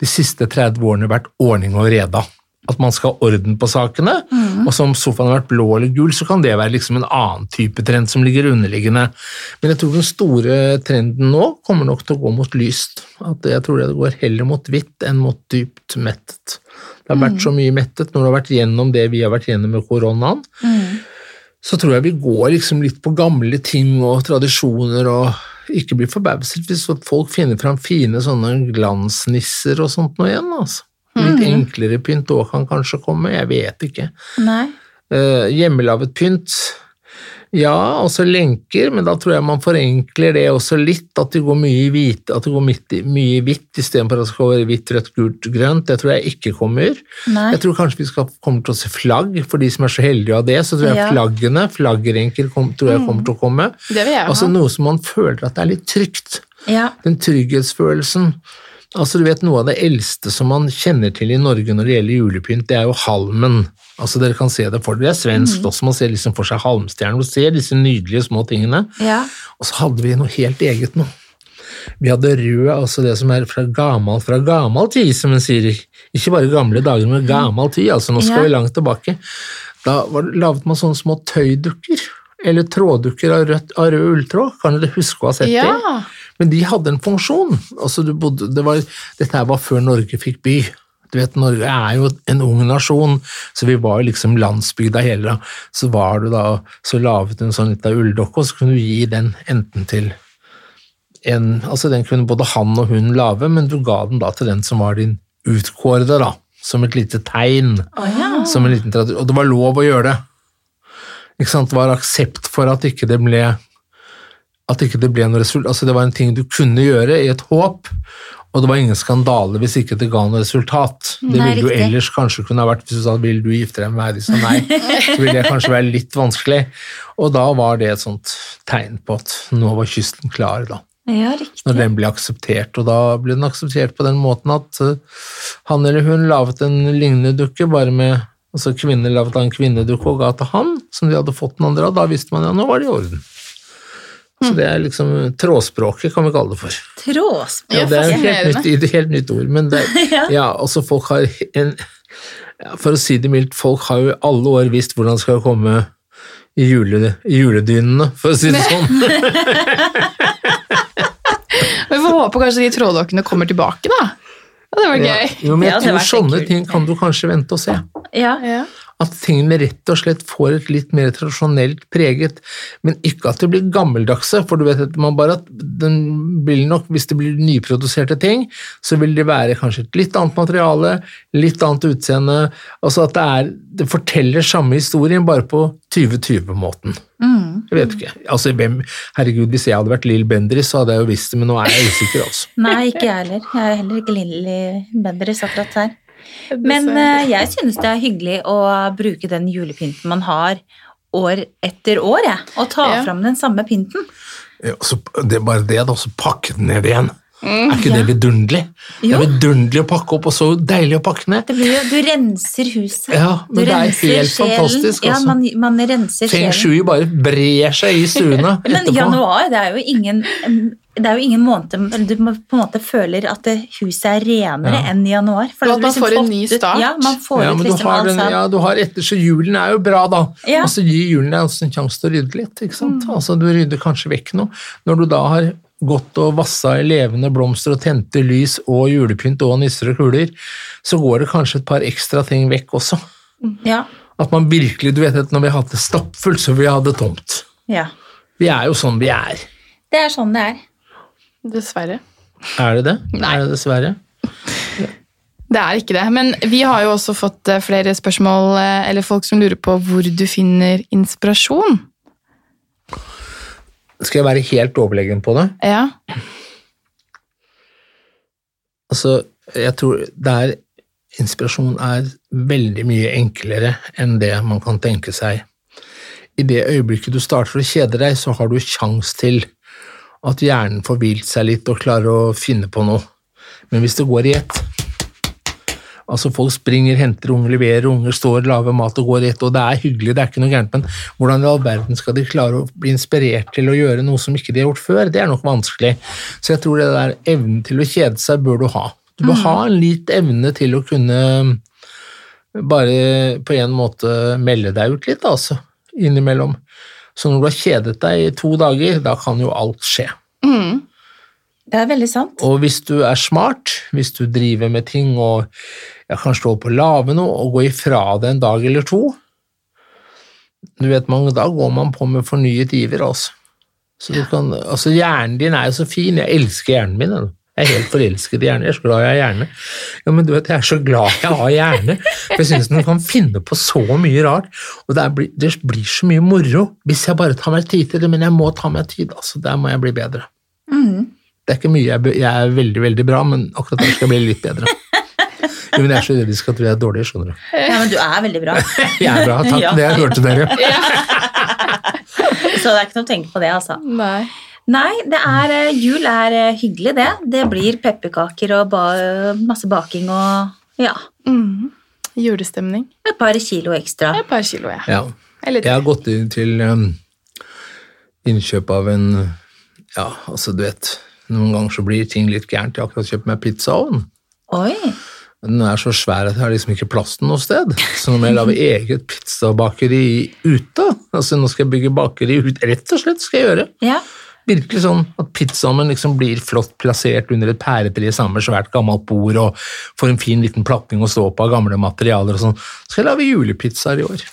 de siste 30 årene vært ordning og reda. At man skal ha orden på sakene. Og som sofaen har vært blå eller gul, så kan det være liksom en annen type trend som ligger underliggende. Men jeg tror den store trenden nå kommer nok til å gå mot lyst. At jeg tror det går heller mot hvitt enn mot dypt mettet. Det har vært så mye mettet når du har vært gjennom det vi har vært gjennom med koronaen. Så tror jeg vi går liksom litt på gamle ting og tradisjoner og ikke blir forbauset hvis folk finner fram fine sånne glansnisser og sånt nå igjen. altså. Litt enklere pynt òg kan kanskje komme, jeg vet ikke. Nei. Eh, hjemmelaget pynt, ja, også lenker, men da tror jeg man forenkler det også litt, at det går mye i hvit, at det går midt, i- mye i hvitt istedenfor at det skal være hvitt, rødt, gult, grønt. Det tror jeg ikke kommer. Nei. Jeg tror kanskje vi skal komme til å se flagg, for de som er så heldige av det, så tror jeg Ja. flaggene, flaggrenker, kom, tror jeg kommer til å komme. Det vil jeg Altså noe som man føler at det er litt trygt. Ja. Den trygghetsfølelsen. Altså du vet Noe av det eldste som man kjenner til i Norge når det gjelder julepynt, det er jo halmen. Altså Dere kan se det for dere. Det er svensk også, man ser liksom for seg halmstjerner. Du ser disse nydelige små tingene. Ja. Og så hadde vi noe helt eget nå. Vi hadde rød, altså det som er fra gammel, fra gammel tid, som en sier. Ikke bare gamle dager, men gammel tid. altså Nå skal Ja. vi langt tilbake. Da var, det- laget man sånne små tøydukker. Eller tråddukker av, rødt, av rød ulltråd. Kan dere huske å ha sett det? Ja. Men de hadde en funksjon. Altså, du bodde, det var, dette var før Norge fikk by. Du vet, Norge er jo en ung nasjon, så vi var jo liksom landsbygda hele. Så var du da, så laget du en sånn liten ulldokke, og så kunne du gi den enten til en Altså, den kunne både han og hun lage, men du ga den da til den som var din utkårede, da. Som et lite tegn. Som en liten Og det var lov å gjøre det. Ikke sant? Det var aksept for at ikke det ble at ikke det ble noe resultat. Altså det var en ting du kunne gjøre i et håp, og det var ingen skandale hvis ikke det ga noe resultat. Det Nei, ville jo riktig. ellers kanskje kunne ha vært hvis du sa 'vil du gifte deg med meg', de sa nei, så ville det kanskje være litt vanskelig. Og da var det et sånt tegn på at nå var kysten klar, da. ja. Når den ble akseptert, og da ble den akseptert på den måten at eh, han eller hun laget en lignende dukke, bare med altså kvinner laget en kvinnedukke og ga til han, som de hadde fått den andre av, da visste man ja, nå var det i orden. Så det er liksom trådspråket, kan vi kalle det for. Trådspråk. Ja, det er et helt nytt, et helt nytt ord, men det, ja, altså folk har en For å si det mildt, folk har jo i alle år visst hvordan det skal komme i, jule, juledynene, for å si det sånn. Vi får håpe kanskje de trådokkene kommer tilbake, da. Ja, det var Ja. gøy. Jo, men jeg tror sånne ting kan du kanskje vente og se. Ja. Ja. At tingene rett og slett får et litt mer tradisjonelt preget, men ikke at det blir gammeldagse, for du vet at man bare at den vil nok, hvis det blir nyproduserte ting, så vil det være kanskje et litt annet materiale, litt annet utseende, altså at det er, det forteller samme historien, bare på 2020-måten. Jeg vet ikke. Altså, herregud, hvis jeg hadde vært Lill Bendriss, så hadde jeg jo visst det, men nå er jeg usikker, altså. Nei, ikke jeg heller. Jeg er heller ikke Lilly Bendriss akkurat her. Men eh, jeg synes det er hyggelig å bruke den julepynten man har år etter år, jeg. Og ta Ja. fram den samme pynten. Ja, så det er bare det, da, så pakke den ned igjen. er ikke ja. det vidunderlig? Det er vidunderlig å pakke opp, og så deilig å pakke ned. Det blir jo, du renser huset. Ja, men du det er helt sjelen. fantastisk, Ja, altså. man, man renser Feng shui bare brer seg i stuene Men etterpå. januar, det er jo ingen det er jo ingen måned du må- på en måte føler at huset er renere Ja. enn i januar. For ja, at man liksom får en ny ut- start. Ja, man får Ja, ut men du liksom har, den, ja, du har etter, så julen er jo bra, da. Ja. Altså, gir julen deg også en sjanse til å rydde litt. ikke sant? Altså, Du rydder kanskje vekk noe. Når du da har gått og vassa i levende blomster og tente lys og julepynt og nisser og kuler, så går det kanskje et par ekstra ting vekk også. Ja. At man virkelig, du vet at Når vi har hatt det stappfullt, så vil vi ha det tomt. ja. Vi er jo sånn vi er. Det er sånn det er. Dessverre. Er det det? Nei. Er det dessverre? Det er ikke det. Men vi har jo også fått eh, flere spørsmål, eh, eller folk som lurer på hvor du finner inspirasjon. Skal jeg være helt overlegen på det? Ja. Altså, jeg tror det er Inspirasjon er veldig mye enklere enn det man kan tenke seg. I det øyeblikket du starter å kjede deg, så har du sjans til at hjernen får hvilt seg litt og klarer å finne på noe. Men hvis det går i ett Altså Folk springer, henter unger, leverer unger, står, lager mat og går i ett, og det er hyggelig, det er ikke noe gærent, men hvordan i all verden skal de klare å bli inspirert til å gjøre noe som ikke de har gjort før? Det er nok vanskelig. Så jeg tror det der evnen til å kjede seg bør du ha. Du bør ha en litt evne til å kunne bare på en måte melde deg ut litt, altså, innimellom. Så når du har kjedet deg i to dager, da kan jo alt skje. Det er veldig sant. Og hvis du er smart, hvis du driver med ting og jeg kan stå på lave noe og gå ifra det en dag eller to Du vet, mange da går man på med fornyet iver, altså. Så du kan, altså Hjernen din er jo så fin. Jeg elsker hjernen min. Jeg. Er helt forelsket i hjerne. Jeg er så glad jeg har hjerne. Ja, men du vet, jeg er så glad jeg har hjerne. For jeg synes den kan finne på så mye rart. Og det, er, det blir så mye moro hvis jeg bare tar meg tid til det. Men jeg må ta meg tid. altså Der må jeg bli bedre. Det er ikke mye jeg, jeg er veldig, veldig bra, men akkurat der skal jeg bli litt bedre. Jo, men jeg er så redd de skal tro jeg er dårlig, skjønner du. Ja, men du er veldig bra. Jeg er bra, takk. Ja. Det jeg hørte dere. Så det er ikke noe å tenke på det, altså. Nei. Nei, det er, eh, jul er eh, hyggelig, det. Det blir pepperkaker og ba masse baking og ja, Mm. Julestemning. et par kilo ekstra. Et par kilo, ja. Ja. Jeg har gått inn til um, innkjøp av en Ja, altså, du vet Noen ganger så blir ting litt gærent. Jeg har akkurat kjøpt meg pizzaovn. Oi. Den er så svær at jeg har liksom ikke plass til noe sted. Så nå må jeg lage eget pizzabakeri ute. Altså Nå skal jeg bygge bakeri ut, rett og slett skal jeg gjøre. Ja. Virkelig sånn at pizzaen liksom blir flott plassert under et pæretre sammen med svært gammelt bord og får en fin liten platning å stå på av gamle materialer og sånn. Så skal jeg lage julepizzaer i år.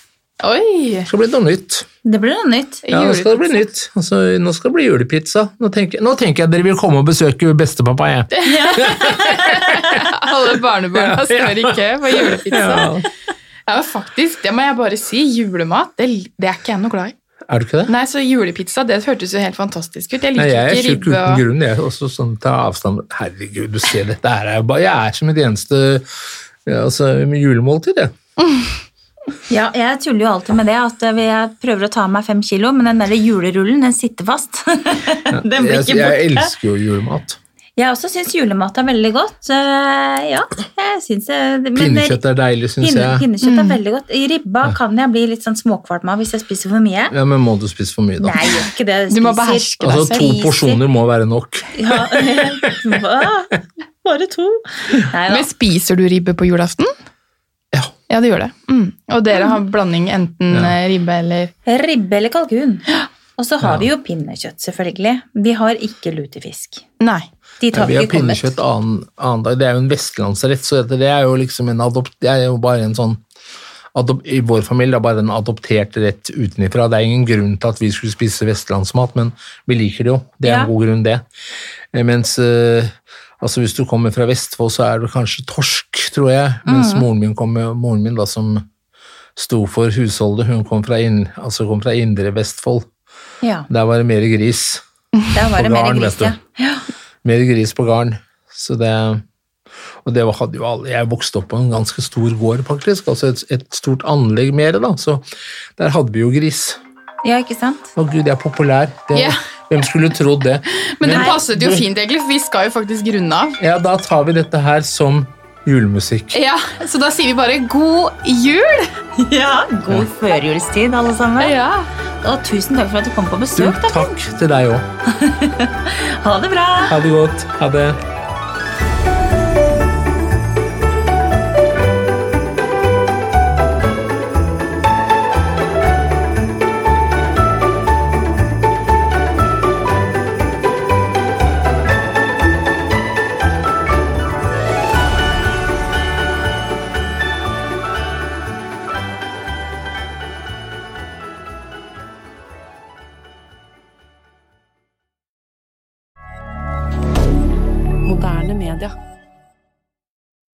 Oi! Det skal bli noe nytt. Det blir noe nytt. Ja, nå skal det bli nytt. Altså, nå skal det bli julepizza. Nå tenker, nå tenker jeg dere vil komme og besøke bestepappa, jeg. Alle barnebarna står i kø for julepizza. Ja. Ja, faktisk, det må jeg bare si. Julemat, det, det er ikke jeg noe glad i. Er du ikke det? Nei, så julepizza, det hørtes jo helt fantastisk ut. Jeg liker Nei, jeg er ikke ribbe uten og grunn. Jeg er også sånn, ta avstand. Herregud, du ser dette her er jo bare Jeg er som et eneste ja, altså, julemåltid, jeg. Ja, jeg tuller jo alltid med det, at jeg prøver å ta meg fem kilo, men den der julerullen, den sitter fast. den blir ikke borte. jeg jeg elsker jo julemat. Jeg også syns julemat er veldig godt. Eh, Ja, jeg syns det- men- Pinnekjøtt er deilig, syns Pinne, jeg. pinnekjøtt er veldig godt. I ribba kan jeg bli litt sånn småkvalm av hvis jeg spiser for mye. Ja, Men må du spise for mye, da? Nei, gjør ikke det. Du må beherske deg Altså. To spiser- porsjoner må være nok. Ja, hva? Bare to? Nei. Men spiser du ribbe på julaften? Ja. Ja, det gjør det. Mm. Og dere har blanding enten Ja. eh, ribbe eller Ribbe eller kalkun. Og så har vi jo pinnekjøtt, selvfølgelig. Vi har ikke lutefisk. Nei. Dit har vi vi har pinnekjøtt annen, dag. Det er jo en vestlandsrett, så dette, det er jo liksom en adopt... Det er jo bare en sånn I vår familie er det bare en adoptert rett utenifra. Det er ingen grunn til at vi skulle spise vestlandsmat, men vi liker det jo. Det er Ja. en god grunn, det. Eh, Mens eh, altså hvis du kommer fra Vestfold, så er det kanskje torsk, tror jeg. Mens mm. moren min kom med, moren min da, som sto for husholdet, hun kom fra, inn, altså kom fra indre Vestfold. Ja, Der var det mer gris. der var det mer gris, ja. Mer gris på garn. Så det, og det hadde jo alle, Jeg vokste opp på en ganske stor gård, faktisk. altså Et, et stort anlegg mer, da. Så der hadde vi jo gris. Ja, ikke sant? Å gud, jeg er populær. Det, Ja. Hvem skulle trodd det? Men det passet jo fint, egentlig, for vi skal jo faktisk runde av. Ja, da tar vi dette her som julemusikk. Ja, Så da sier vi bare god jul! Ja, God førjulstid, alle sammen. Ja. Og tusen takk for at du kom på Du, besøk. da. takk til deg òg. Ha det bra! Ha det godt. Ha det.